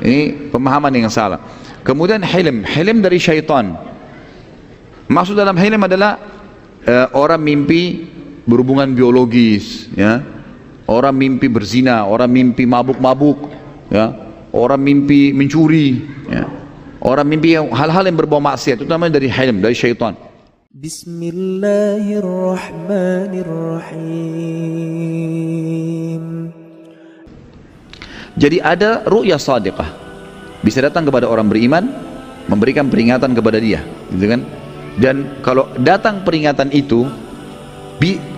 Ini pemahaman yang salah. Kemudian hilm, hilm dari syaitan. Maksud dalam hilm adalah uh, orang mimpi berhubungan biologis, ya. Orang mimpi berzina, orang mimpi mabuk-mabuk, ya. Orang mimpi mencuri, ya. Orang mimpi hal-hal yang berbau maksiat itu namanya dari hilm, dari syaitan. Bismillahirrahmanirrahim. Jadi ada ru'ya sadiqah. Bisa datang kepada orang beriman, memberikan peringatan kepada dia, gitu kan? Dan kalau datang peringatan itu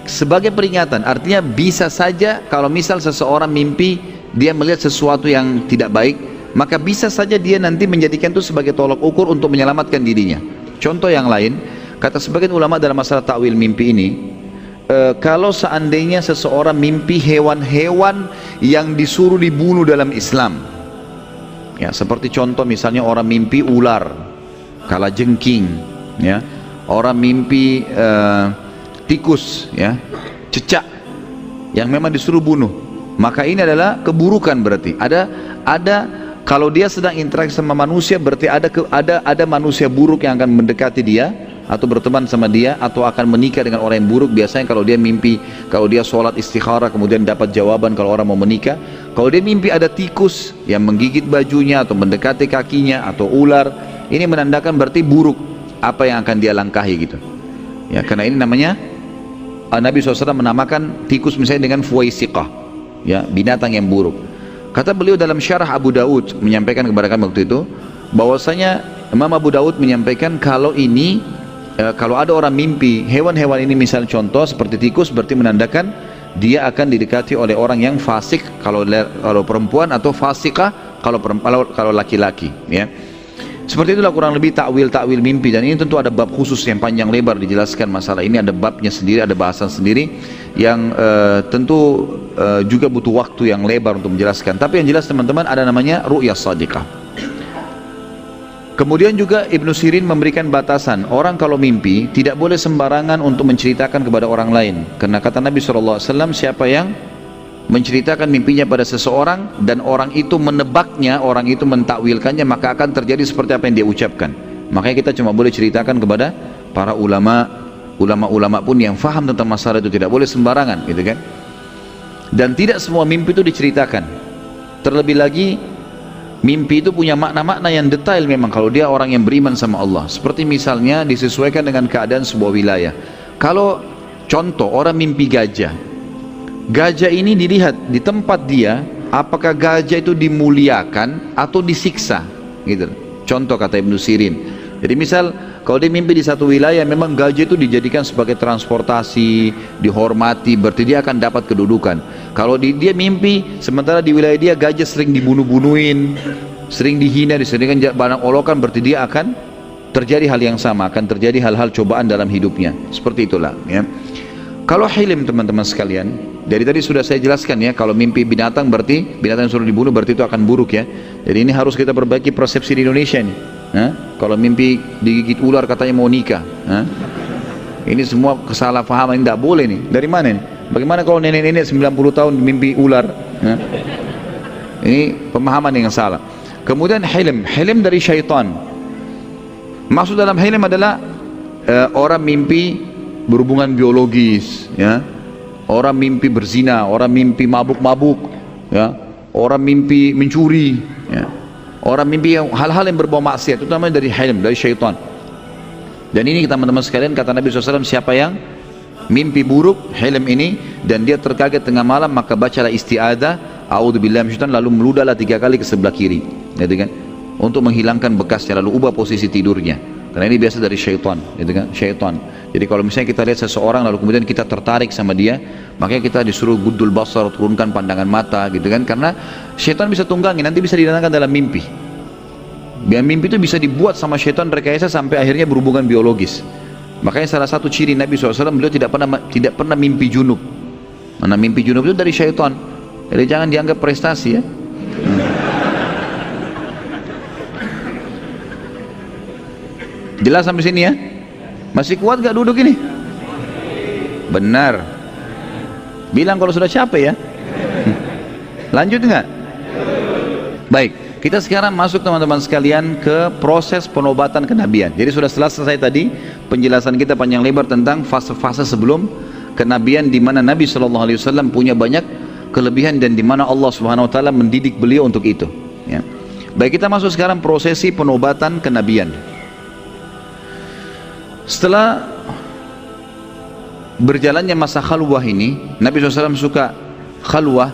sebagai peringatan, artinya bisa saja kalau misal seseorang mimpi dia melihat sesuatu yang tidak baik, maka bisa saja dia nanti menjadikan itu sebagai tolak ukur untuk menyelamatkan dirinya. Contoh yang lain, kata sebagian ulama dalam masalah takwil mimpi ini, e, kalau seandainya seseorang mimpi hewan-hewan yang disuruh dibunuh dalam Islam. Ya seperti contoh misalnya orang mimpi ular kala jengking ya. Orang mimpi e, tikus ya. Cecak yang memang disuruh bunuh. Maka ini adalah keburukan berarti. Ada ada kalau dia sedang interaksi sama manusia berarti ada ada ada manusia buruk yang akan mendekati dia atau berteman sama dia atau akan menikah dengan orang yang buruk. Biasanya kalau dia mimpi kalau dia sholat istikharah kemudian dapat jawaban kalau orang mau menikah. Kalau dia mimpi ada tikus yang menggigit bajunya atau mendekati kakinya atau ular ini menandakan berarti buruk apa yang akan dia langkahi gitu. Ya karena ini namanya Nabi SAW menamakan tikus misalnya dengan fuwaisiqah ya binatang yang buruk kata beliau dalam syarah Abu Daud menyampaikan kepada kami waktu itu bahwasanya Imam Abu Daud menyampaikan kalau ini e, kalau ada orang mimpi hewan-hewan ini misal contoh seperti tikus berarti menandakan dia akan didekati oleh orang yang fasik kalau kalau perempuan atau fasikah kalau kalau kalau laki-laki ya seperti itulah kurang lebih takwil takwil mimpi. Dan ini tentu ada bab khusus yang panjang lebar dijelaskan masalah ini. Ada babnya sendiri ada bahasan sendiri yang uh, tentu uh, juga butuh waktu yang lebar untuk menjelaskan. Tapi yang jelas teman-teman ada namanya ru'yah sadiqah. Kemudian juga Ibnu Sirin memberikan batasan. Orang kalau mimpi tidak boleh sembarangan untuk menceritakan kepada orang lain. Karena kata Nabi SAW siapa yang menceritakan mimpinya pada seseorang dan orang itu menebaknya, orang itu mentakwilkannya maka akan terjadi seperti apa yang dia ucapkan. Makanya kita cuma boleh ceritakan kepada para ulama, ulama-ulama pun yang faham tentang masalah itu tidak boleh sembarangan, gitu kan? Dan tidak semua mimpi itu diceritakan. Terlebih lagi Mimpi itu punya makna-makna yang detail memang kalau dia orang yang beriman sama Allah. Seperti misalnya disesuaikan dengan keadaan sebuah wilayah. Kalau contoh orang mimpi gajah. Gajah ini dilihat di tempat dia apakah gajah itu dimuliakan atau disiksa gitu. Contoh kata Ibnu Sirin. Jadi misal kalau dia mimpi di satu wilayah memang gajah itu dijadikan sebagai transportasi, dihormati, berarti dia akan dapat kedudukan. Kalau di, dia mimpi sementara di wilayah dia gajah sering dibunuh-bunuhin, sering dihina, disediakan barang olokan, berarti dia akan terjadi hal yang sama, akan terjadi hal-hal cobaan dalam hidupnya. Seperti itulah ya. Kalau hilim teman-teman sekalian, dari tadi sudah saya jelaskan ya, kalau mimpi binatang berarti binatang yang suruh dibunuh berarti itu akan buruk ya. Jadi ini harus kita perbaiki persepsi di Indonesia nih. Kalau mimpi digigit ular katanya mau nikah. Ini semua kesalahpahaman tidak boleh nih. Dari mana nih? Bagaimana kalau nenek-nenek 90 tahun mimpi ular? Ini pemahaman yang salah. Kemudian hilm, hilm dari syaitan. Maksud dalam hilm adalah uh, orang mimpi berhubungan biologis, ya. Orang mimpi berzina, orang mimpi mabuk-mabuk, ya. Orang mimpi mencuri, ya Orang mimpi hal-hal yang berbau maksiat namanya dari hilm, dari syaitan. Dan ini teman-teman sekalian kata Nabi SAW siapa yang mimpi buruk hilm ini dan dia terkaget tengah malam maka bacalah istiadah a'udzubillahi minasyaitan lalu meludahlah tiga kali ke sebelah kiri kan untuk menghilangkan bekasnya lalu ubah posisi tidurnya karena ini biasa dari syaitan gitu kan? Syaitan. Jadi kalau misalnya kita lihat seseorang lalu kemudian kita tertarik sama dia makanya kita disuruh gudul basar turunkan pandangan mata gitu kan? Karena syaitan bisa tunggangi nanti bisa didatangkan dalam mimpi. Biar mimpi itu bisa dibuat sama syaitan rekayasa sampai akhirnya berhubungan biologis. Makanya salah satu ciri Nabi SAW beliau tidak pernah tidak pernah mimpi junub. Mana mimpi junub itu dari syaitan. Jadi jangan dianggap prestasi ya Jelas sampai sini ya? Masih kuat gak duduk ini? Benar. Bilang kalau sudah capek ya. Lanjut nggak? Baik. kita sekarang masuk teman-teman sekalian ke proses penobatan kenabian. Jadi sudah selesai tadi penjelasan kita panjang lebar tentang fase-fase sebelum kenabian di mana Nabi Shallallahu Alaihi Wasallam punya banyak kelebihan dan di mana Allah Subhanahu Wa Taala mendidik beliau untuk itu. Ya. Baik kita masuk sekarang prosesi penobatan kenabian. Setelah berjalannya masa khalwah ini, Nabi SAW suka khalwah.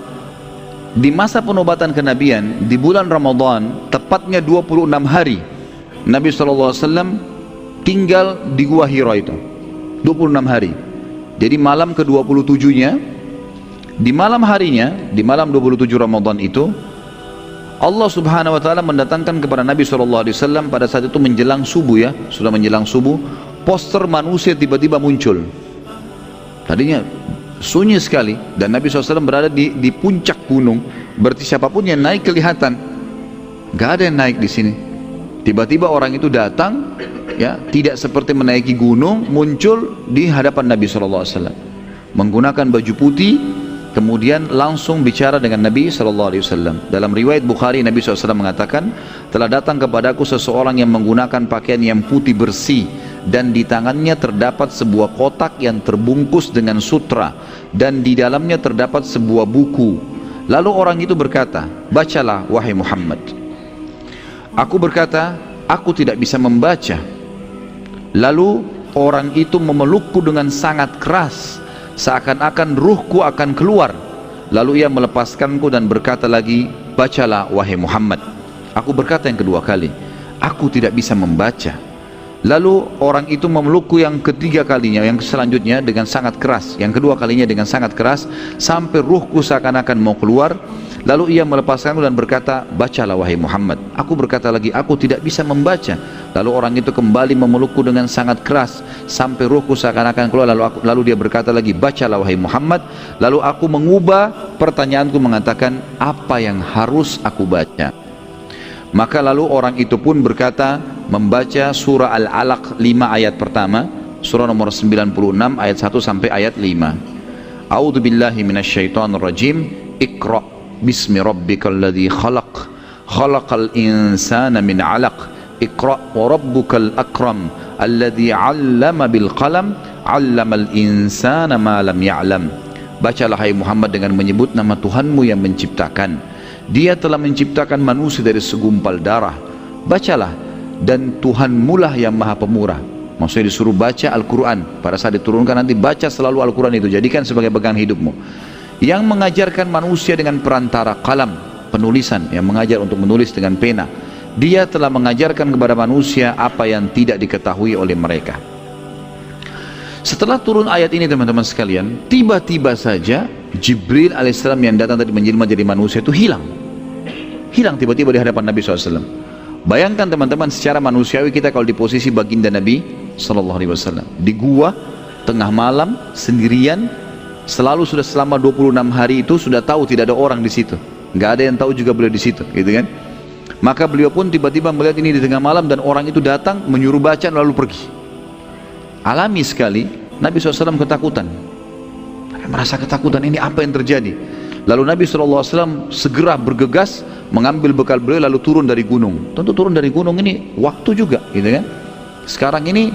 Di masa penobatan kenabian di bulan Ramadan tepatnya 26 hari Nabi SAW tinggal di gua Hira itu. 26 hari. Jadi malam ke-27 nya di malam harinya di malam 27 Ramadan itu Allah subhanahu wa ta'ala mendatangkan kepada Nabi SAW pada saat itu menjelang subuh ya sudah menjelang subuh poster manusia tiba-tiba muncul. Tadinya sunyi sekali dan Nabi SAW berada di, di puncak gunung. Berarti siapa pun yang naik kelihatan. Gak ada yang naik di sini. Tiba-tiba orang itu datang ya tidak seperti menaiki gunung muncul di hadapan Nabi SAW menggunakan baju putih kemudian langsung bicara dengan Nabi SAW dalam riwayat Bukhari Nabi SAW mengatakan telah datang kepadaku seseorang yang menggunakan pakaian yang putih bersih dan di tangannya terdapat sebuah kotak yang terbungkus dengan sutra dan di dalamnya terdapat sebuah buku. Lalu orang itu berkata bacalah wahai Muhammad. Aku berkata aku tidak bisa membaca. Lalu orang itu memelukku dengan sangat keras seakan-akan ruhku akan keluar. Lalu ia melepaskanku dan berkata lagi bacalah wahai Muhammad. Aku berkata yang kedua kali aku tidak bisa membaca Lalu orang itu memelukku yang ketiga kalinya, yang selanjutnya dengan sangat keras, yang kedua kalinya dengan sangat keras, sampai ruhku seakan-akan mau keluar. Lalu ia melepaskanku dan berkata, bacalah wahai Muhammad. Aku berkata lagi, aku tidak bisa membaca. Lalu orang itu kembali memelukku dengan sangat keras, sampai ruhku seakan-akan keluar. Lalu, aku, lalu dia berkata lagi, bacalah wahai Muhammad. Lalu aku mengubah pertanyaanku mengatakan, apa yang harus aku baca? Maka lalu orang itu pun berkata membaca surah Al-Alaq 5 ayat pertama, surah nomor 96 ayat 1 sampai ayat 5. A'udzu billahi minasyaitonir rajim. Iqra bismi rabbikal ladzi khalaq. Khalaqal insana min 'alaq. Iqra wa rabbukal akram alladzi 'allama bil qalam 'allamal insana ma lam ya'lam. Bacalah hai Muhammad dengan menyebut nama Tuhanmu yang menciptakan dia telah menciptakan manusia dari segumpal darah. Bacalah dan Tuhanmu lah yang maha pemurah. Maksudnya disuruh baca Al-Quran. Pada saat diturunkan nanti baca selalu Al-Quran itu. Jadikan sebagai pegang hidupmu. Yang mengajarkan manusia dengan perantara kalam, penulisan. Yang mengajar untuk menulis dengan pena. Dia telah mengajarkan kepada manusia apa yang tidak diketahui oleh mereka. Setelah turun ayat ini teman-teman sekalian, tiba-tiba saja Jibril alaihissalam yang datang tadi menjelma jadi manusia itu hilang hilang tiba-tiba di hadapan Nabi SAW bayangkan teman-teman secara manusiawi kita kalau di posisi baginda Nabi SAW di gua tengah malam sendirian selalu sudah selama 26 hari itu sudah tahu tidak ada orang di situ. Nggak ada yang tahu juga beliau di situ gitu kan? Maka beliau pun tiba-tiba melihat ini di tengah malam dan orang itu datang menyuruh baca lalu pergi. Alami sekali Nabi SAW ketakutan. Merasa ketakutan ini apa yang terjadi? Lalu Nabi SAW segera bergegas mengambil bekal beliau lalu turun dari gunung. Tentu turun dari gunung ini waktu juga gitu kan? Sekarang ini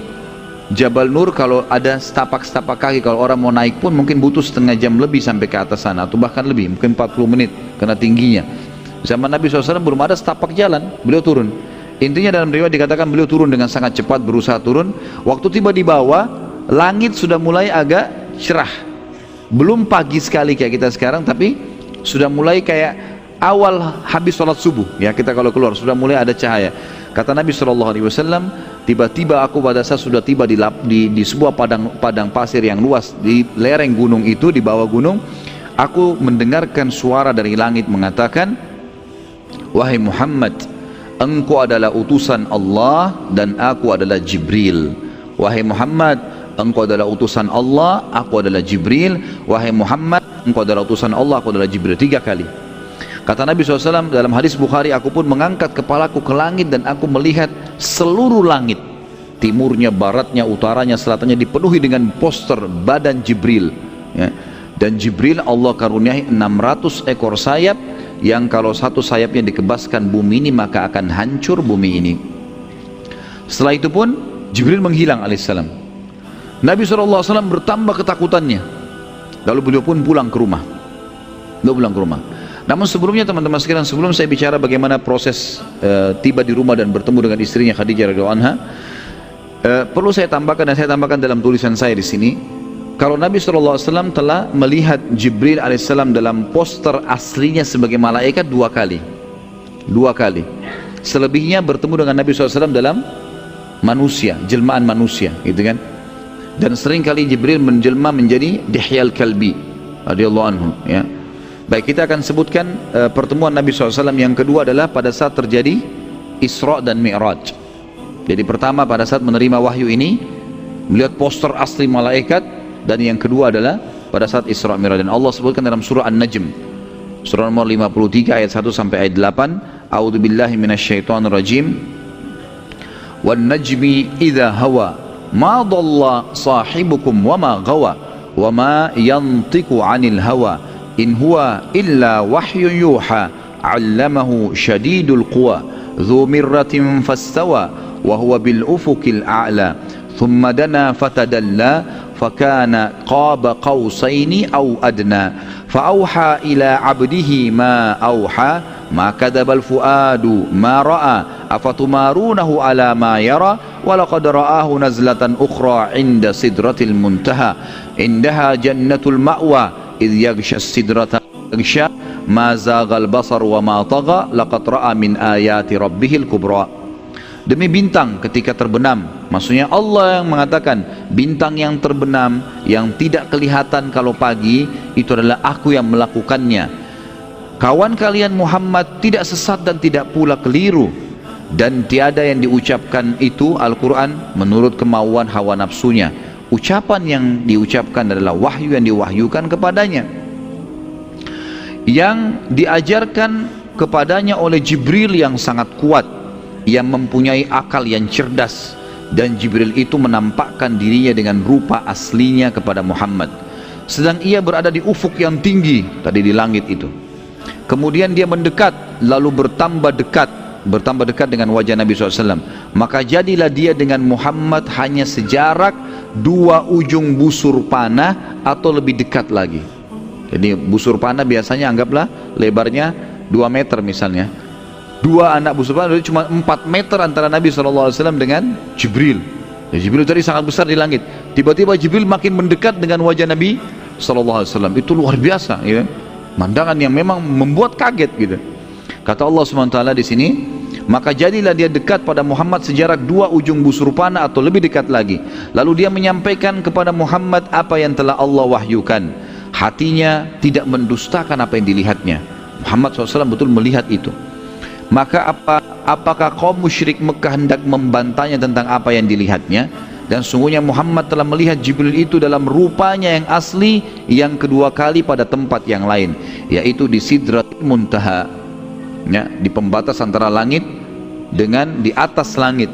Jabal Nur kalau ada setapak-setapak kaki kalau orang mau naik pun mungkin butuh setengah jam lebih sampai ke atas sana atau bahkan lebih mungkin 40 menit karena tingginya. Zaman Nabi SAW belum ada setapak jalan beliau turun. Intinya dalam riwayat dikatakan beliau turun dengan sangat cepat berusaha turun. Waktu tiba di bawah langit sudah mulai agak cerah. Belum pagi sekali kayak kita sekarang tapi sudah mulai kayak awal habis sholat subuh ya kita kalau keluar sudah mulai ada cahaya kata Nabi SAW tiba-tiba aku pada saat sudah tiba di, di, di sebuah padang, padang pasir yang luas di lereng gunung itu di bawah gunung aku mendengarkan suara dari langit mengatakan wahai Muhammad engkau adalah utusan Allah dan aku adalah Jibril wahai Muhammad engkau adalah utusan Allah, aku adalah Jibril, wahai Muhammad, engkau adalah utusan Allah, aku adalah Jibril. Tiga kali. Kata Nabi SAW dalam hadis Bukhari, aku pun mengangkat kepalaku ke langit dan aku melihat seluruh langit. Timurnya, baratnya, utaranya, selatannya dipenuhi dengan poster badan Jibril. Ya. Dan Jibril Allah karuniai 600 ekor sayap yang kalau satu sayapnya dikebaskan bumi ini maka akan hancur bumi ini. Setelah itu pun Jibril menghilang alaihissalam. Nabi SAW bertambah ketakutannya. Lalu beliau pun pulang ke rumah. Beliau pulang ke rumah. Namun sebelumnya teman-teman sekalian, sebelum saya bicara bagaimana proses uh, tiba di rumah dan bertemu dengan istrinya Khadijah radhiyallahu anha, uh, perlu saya tambahkan dan saya tambahkan dalam tulisan saya di sini, kalau Nabi SAW telah melihat Jibril AS dalam poster aslinya sebagai malaikat dua kali, dua kali. Selebihnya bertemu dengan Nabi SAW dalam manusia, jelmaan manusia, gitu kan? Dan sering kali Jibril menjelma menjadi Dihyal Kalbi, radhiyallahu anhu, ya. Baik kita akan sebutkan uh, pertemuan Nabi SAW yang kedua adalah pada saat terjadi Isra dan Mi'raj. Jadi pertama pada saat menerima wahyu ini melihat poster asli malaikat dan yang kedua adalah pada saat Isra Mi'raj. Dan Allah sebutkan dalam surah An-Najm surah nomor 53 ayat 1 sampai ayat 8 A'udzu billahi minasyaitonir rajim. Wan najmi idza hawa ma dhalla sahibukum wa ma ghawa wa ma yantiqu 'anil hawa إن هو إلا وحي يوحى علمه شديد القوى ذو مرة فاستوى وهو بالأفق الأعلى ثم دنا فتدلى فكان قاب قوسين أو أدنى فأوحى إلى عبده ما أوحى ما كذب الفؤاد ما رأى أفتمارونه على ما يرى ولقد رآه نزلة أخرى عند سدرة المنتهى عندها جنة المأوى إذ يغشى السدرة يغشى ما زاغ البصر وما طغى لقد رأى من آيات ربه الكبرى. Demi bintang ketika terbenam. Maksudnya Allah yang mengatakan bintang yang terbenam yang tidak kelihatan kalau pagi itu adalah aku yang melakukannya. Kawan kalian Muhammad tidak sesat dan tidak pula keliru. Dan tiada yang diucapkan itu Al-Quran menurut kemauan hawa nafsunya ucapan yang diucapkan adalah wahyu yang diwahyukan kepadanya. Yang diajarkan kepadanya oleh Jibril yang sangat kuat yang mempunyai akal yang cerdas dan Jibril itu menampakkan dirinya dengan rupa aslinya kepada Muhammad. Sedang ia berada di ufuk yang tinggi tadi di langit itu. Kemudian dia mendekat lalu bertambah dekat bertambah dekat dengan wajah Nabi SAW maka jadilah dia dengan Muhammad hanya sejarak dua ujung busur panah atau lebih dekat lagi. Jadi busur panah biasanya anggaplah lebarnya 2 meter misalnya. Dua anak busur panah cuma 4 meter antara Nabi SAW dengan Jibril. Ya, Jibril tadi sangat besar di langit. Tiba-tiba Jibril makin mendekat dengan wajah Nabi SAW itu luar biasa ya. mandangan yang memang membuat kaget gitu. Kata Allah SWT di sini, maka jadilah dia dekat pada Muhammad sejarak dua ujung busur panah atau lebih dekat lagi. Lalu dia menyampaikan kepada Muhammad apa yang telah Allah wahyukan. Hatinya tidak mendustakan apa yang dilihatnya. Muhammad SAW betul melihat itu. Maka apa, apakah kaum musyrik Mekah hendak membantahnya tentang apa yang dilihatnya? Dan sungguhnya Muhammad telah melihat Jibril itu dalam rupanya yang asli yang kedua kali pada tempat yang lain. Yaitu di Sidrat Muntaha ya, di pembatas antara langit dengan di atas langit.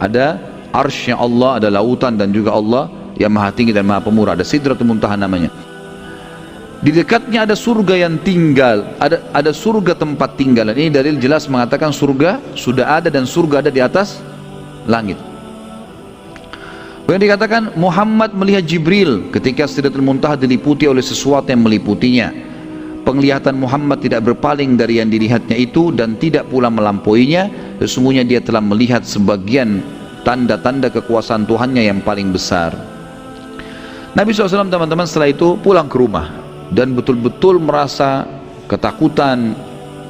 Ada arsy Allah, ada lautan dan juga Allah yang maha tinggi dan maha pemurah. Ada sidratul muntaha namanya. Di dekatnya ada surga yang tinggal ada ada surga tempat tinggal ini dalil jelas mengatakan surga sudah ada dan surga ada di atas langit. Yang dikatakan Muhammad melihat Jibril ketika Sidratul Muntaha diliputi oleh sesuatu yang meliputinya penglihatan Muhammad tidak berpaling dari yang dilihatnya itu dan tidak pula melampauinya sesungguhnya dia telah melihat sebagian tanda-tanda kekuasaan Tuhannya yang paling besar. Nabi SAW teman-teman setelah itu pulang ke rumah dan betul-betul merasa ketakutan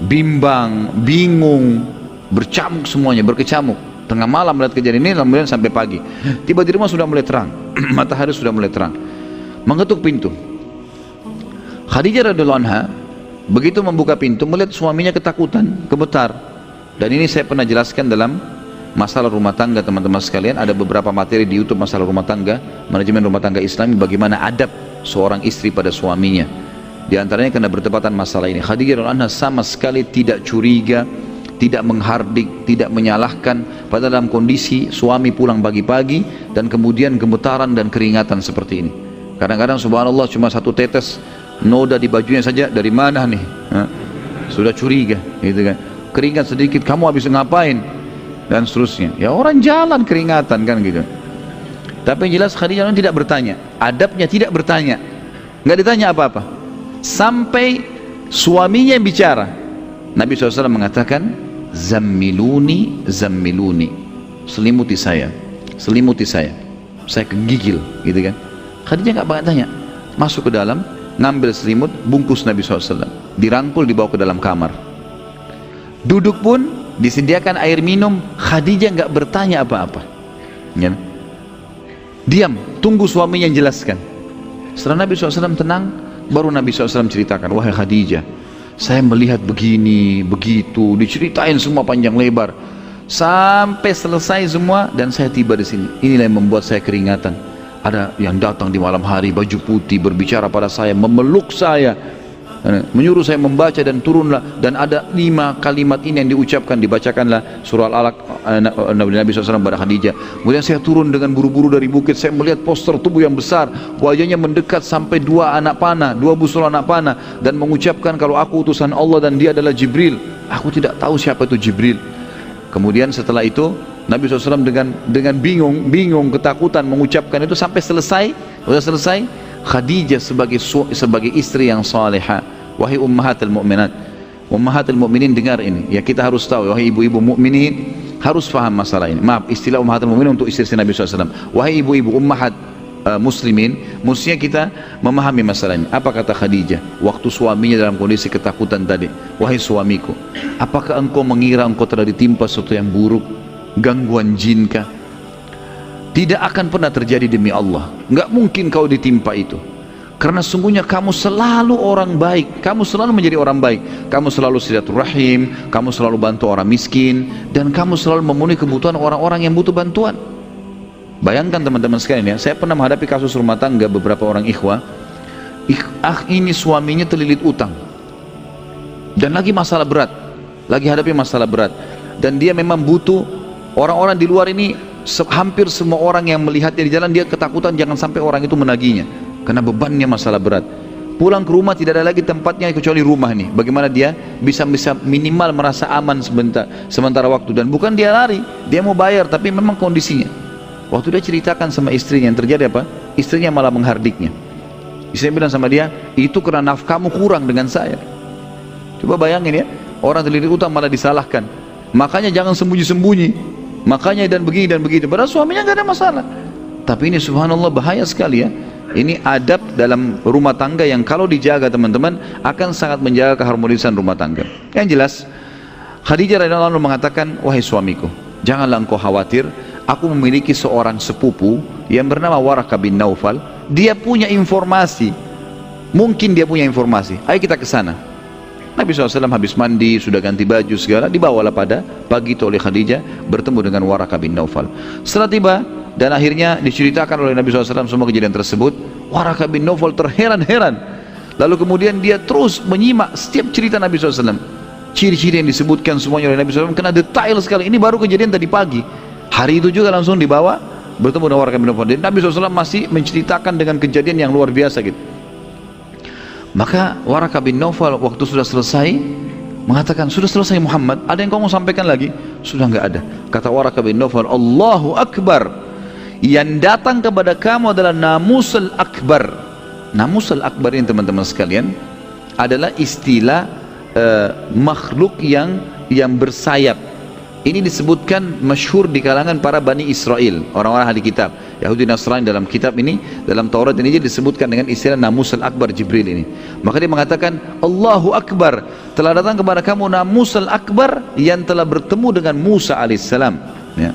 bimbang, bingung bercamuk semuanya, berkecamuk. Tengah malam melihat kejadian ini kemudian sampai pagi. Tiba di rumah sudah mulai terang matahari sudah mulai terang. Mengetuk pintu Khadijah radhiallahu anha begitu membuka pintu melihat suaminya ketakutan, gemetar. Dan ini saya pernah jelaskan dalam masalah rumah tangga teman-teman sekalian. Ada beberapa materi di YouTube masalah rumah tangga manajemen rumah tangga Islami bagaimana adab seorang istri pada suaminya. Di antaranya karena bertepatan masalah ini. Khadijah radhiallahu anha sama sekali tidak curiga tidak menghardik, tidak menyalahkan. Pada dalam kondisi suami pulang pagi-pagi dan kemudian gemetaran dan keringatan seperti ini. Kadang-kadang subhanallah cuma satu tetes noda di bajunya saja dari mana nih? Sudah curiga gitu kan. Keringat sedikit kamu habis ngapain? Dan seterusnya. Ya orang jalan keringatan kan gitu. Tapi yang jelas Khadijah tidak bertanya. Adabnya tidak bertanya. Nggak ditanya apa-apa. Sampai suaminya yang bicara. Nabi SAW mengatakan zammiluni zammiluni. Selimuti saya. Selimuti saya. Saya kegigil gitu kan. Khadijah nggak banyak tanya. Masuk ke dalam ngambil selimut bungkus Nabi SAW dirangkul dibawa ke dalam kamar. Duduk pun disediakan air minum. Khadijah nggak bertanya apa-apa. Ya. diam tunggu suaminya yang jelaskan. Setelah Nabi SAW tenang baru Nabi SAW ceritakan wahai Khadijah saya melihat begini begitu diceritain semua panjang lebar. Sampai selesai semua dan saya tiba di sini. Inilah yang membuat saya keringatan ada yang datang di malam hari baju putih berbicara pada saya memeluk saya. Eh, menyuruh saya membaca dan turunlah. Dan ada lima kalimat ini yang diucapkan. Dibacakanlah surah al-alaq eh, Nabi Nabi SAW pada Khadijah. Kemudian saya turun dengan buru-buru dari bukit. Saya melihat poster tubuh yang besar. Wajahnya mendekat sampai dua anak panah dua busur anak panah. Dan mengucapkan kalau aku utusan Allah dan dia adalah Jibril. Aku tidak tahu siapa itu Jibril. Kemudian setelah itu Nabi SAW dengan dengan bingung, bingung, ketakutan mengucapkan itu sampai selesai. Sudah selesai, Khadijah sebagai sebagai istri yang salehah. Wahai ummahatul mukminat. Ummahatul mukminin dengar ini. Ya kita harus tahu wahai ibu-ibu mukminin harus faham masalah ini. Maaf, istilah ummahatul mukminin untuk istri Nabi SAW. Wahai ibu-ibu ummahat uh, muslimin, mestinya kita memahami masalah ini. Apa kata Khadijah waktu suaminya dalam kondisi ketakutan tadi? Wahai suamiku, apakah engkau mengira engkau telah ditimpa sesuatu yang buruk? Gangguan jin kah? Tidak akan pernah terjadi demi Allah. Nggak mungkin kau ditimpa itu. Karena sungguhnya kamu selalu orang baik. Kamu selalu menjadi orang baik. Kamu selalu silaturahim. Kamu selalu bantu orang miskin. Dan kamu selalu memenuhi kebutuhan orang-orang yang butuh bantuan. Bayangkan teman-teman sekalian ya saya pernah menghadapi kasus rumah tangga beberapa orang ikhwah. Ah ini suaminya terlilit utang. Dan lagi masalah berat. Lagi hadapi masalah berat. Dan dia memang butuh Orang-orang di luar ini hampir semua orang yang melihatnya di jalan dia ketakutan jangan sampai orang itu menaginya karena bebannya masalah berat. Pulang ke rumah tidak ada lagi tempatnya kecuali rumah ini. Bagaimana dia bisa bisa minimal merasa aman sebentar sementara waktu dan bukan dia lari, dia mau bayar tapi memang kondisinya. Waktu dia ceritakan sama istrinya yang terjadi apa? Istrinya malah menghardiknya. Istrinya bilang sama dia, itu karena nafkahmu kurang dengan saya. Coba bayangin ya, orang terlilit utang malah disalahkan. Makanya jangan sembunyi-sembunyi makanya dan begini dan begitu. Padahal suaminya nggak ada masalah. Tapi ini subhanallah bahaya sekali ya. Ini adab dalam rumah tangga yang kalau dijaga teman-teman akan sangat menjaga keharmonisan rumah tangga. Yang jelas Khadijah radhiyallahu anha mengatakan wahai suamiku janganlah engkau khawatir. Aku memiliki seorang sepupu yang bernama Waraka bin Naufal. Dia punya informasi. Mungkin dia punya informasi. Ayo kita ke sana Nabi SAW habis mandi, sudah ganti baju segala, dibawalah pada pagi itu oleh Khadijah bertemu dengan Waraka bin Naufal. Setelah tiba dan akhirnya diceritakan oleh Nabi SAW semua kejadian tersebut, Waraka bin Naufal terheran-heran. Lalu kemudian dia terus menyimak setiap cerita Nabi SAW. Ciri-ciri yang disebutkan semuanya oleh Nabi SAW kena detail sekali. Ini baru kejadian tadi pagi. Hari itu juga langsung dibawa bertemu dengan Waraka bin Naufal. Dan Nabi SAW masih menceritakan dengan kejadian yang luar biasa gitu. Maka Waraka bin Naufal waktu sudah selesai mengatakan, sudah selesai Muhammad, ada yang kau mau sampaikan lagi? Sudah enggak ada. Kata Waraka bin Naufal, Allahu Akbar. Yang datang kepada kamu adalah namusul akbar. Namusul akbar ini teman-teman sekalian adalah istilah uh, makhluk yang yang bersayap ini disebutkan masyhur di kalangan para Bani Israel, orang-orang ahli kitab. Yahudi Nasrani dalam kitab ini, dalam Taurat ini disebutkan dengan istilah Namus al-Akbar Jibril ini. Maka dia mengatakan, Allahu Akbar, telah datang kepada kamu Namus al-Akbar yang telah bertemu dengan Musa alaihissalam. Ya.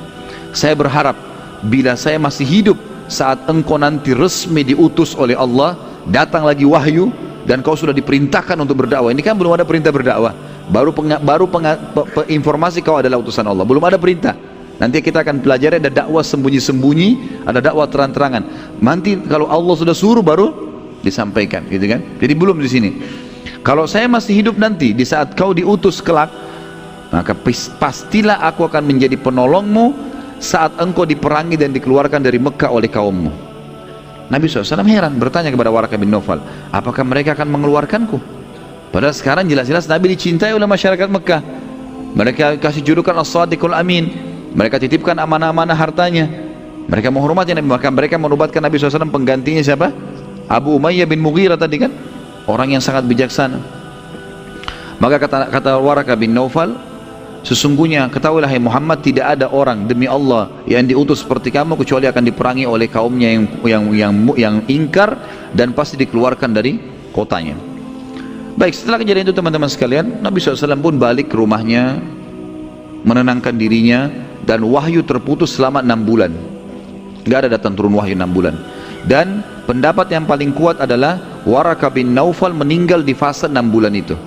Saya berharap, bila saya masih hidup saat engkau nanti resmi diutus oleh Allah, datang lagi wahyu, dan kau sudah diperintahkan untuk berdakwah. Ini kan belum ada perintah berdakwah baru penga, baru penga, pe, pe, informasi kau adalah utusan Allah. Belum ada perintah. Nanti kita akan pelajari ada dakwah sembunyi-sembunyi ada dakwah terang-terangan. Nanti kalau Allah sudah suruh baru disampaikan gitu kan? Jadi belum di sini. Kalau saya masih hidup nanti di saat kau diutus kelak maka pastilah aku akan menjadi penolongmu saat engkau diperangi dan dikeluarkan dari Mekah oleh kaummu. Nabi SAW heran bertanya kepada Waraka bin Nawfal apakah mereka akan mengeluarkanku Padahal sekarang jelas-jelas Nabi dicintai oleh masyarakat Mekah. Mereka kasih julukan As-Sadiqul Amin. Mereka titipkan amanah-amanah hartanya. Mereka menghormati Nabi. Maka mereka menubatkan Nabi SAW penggantinya siapa? Abu Umayyah bin Mughirah tadi kan? Orang yang sangat bijaksana. Maka kata, kata Waraka bin Naufal, Sesungguhnya ketahuilah hai Muhammad tidak ada orang demi Allah yang diutus seperti kamu kecuali akan diperangi oleh kaumnya yang yang yang yang ingkar dan pasti dikeluarkan dari kotanya. Baik, setelah kejadian itu teman-teman sekalian, Nabi SAW pun balik ke rumahnya, menenangkan dirinya, dan wahyu terputus selama enam bulan. Gak ada datang turun wahyu enam bulan. Dan pendapat yang paling kuat adalah Waraka bin Naufal meninggal di fase enam bulan itu.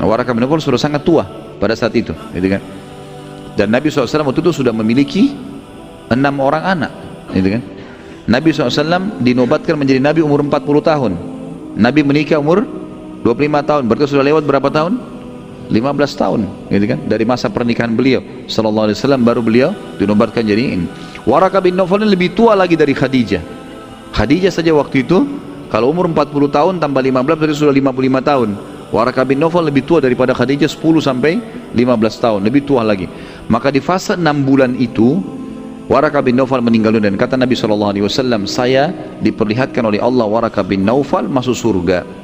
Nah, Waraka bin Naufal sudah sangat tua pada saat itu, gitu kan? Dan Nabi SAW waktu itu sudah memiliki enam orang anak, gitu kan? Nabi SAW dinobatkan menjadi Nabi umur 40 tahun. Nabi menikah umur 25 tahun. Berarti sudah lewat berapa tahun? 15 tahun gitu kan? Dari masa pernikahan beliau sallallahu alaihi wasallam baru beliau dinobatkan jadi ini. Waraka bin Nawfal lebih tua lagi dari Khadijah. Khadijah saja waktu itu kalau umur 40 tahun tambah 15 berarti sudah 55 tahun. Waraka bin Nawfal lebih tua daripada Khadijah 10 sampai 15 tahun lebih tua lagi. Maka di fase 6 bulan itu Waraka bin Nawfal meninggal dunia. Dan kata Nabi SAW saya diperlihatkan oleh Allah Waraka bin Nawfal masuk surga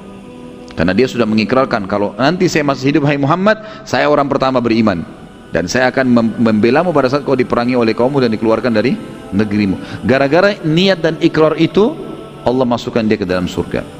karena dia sudah mengikrarkan kalau nanti saya masih hidup hai Muhammad, saya orang pertama beriman dan saya akan membela mu pada saat kau diperangi oleh kaummu dan dikeluarkan dari negerimu. Gara-gara niat dan ikrar itu Allah masukkan dia ke dalam surga.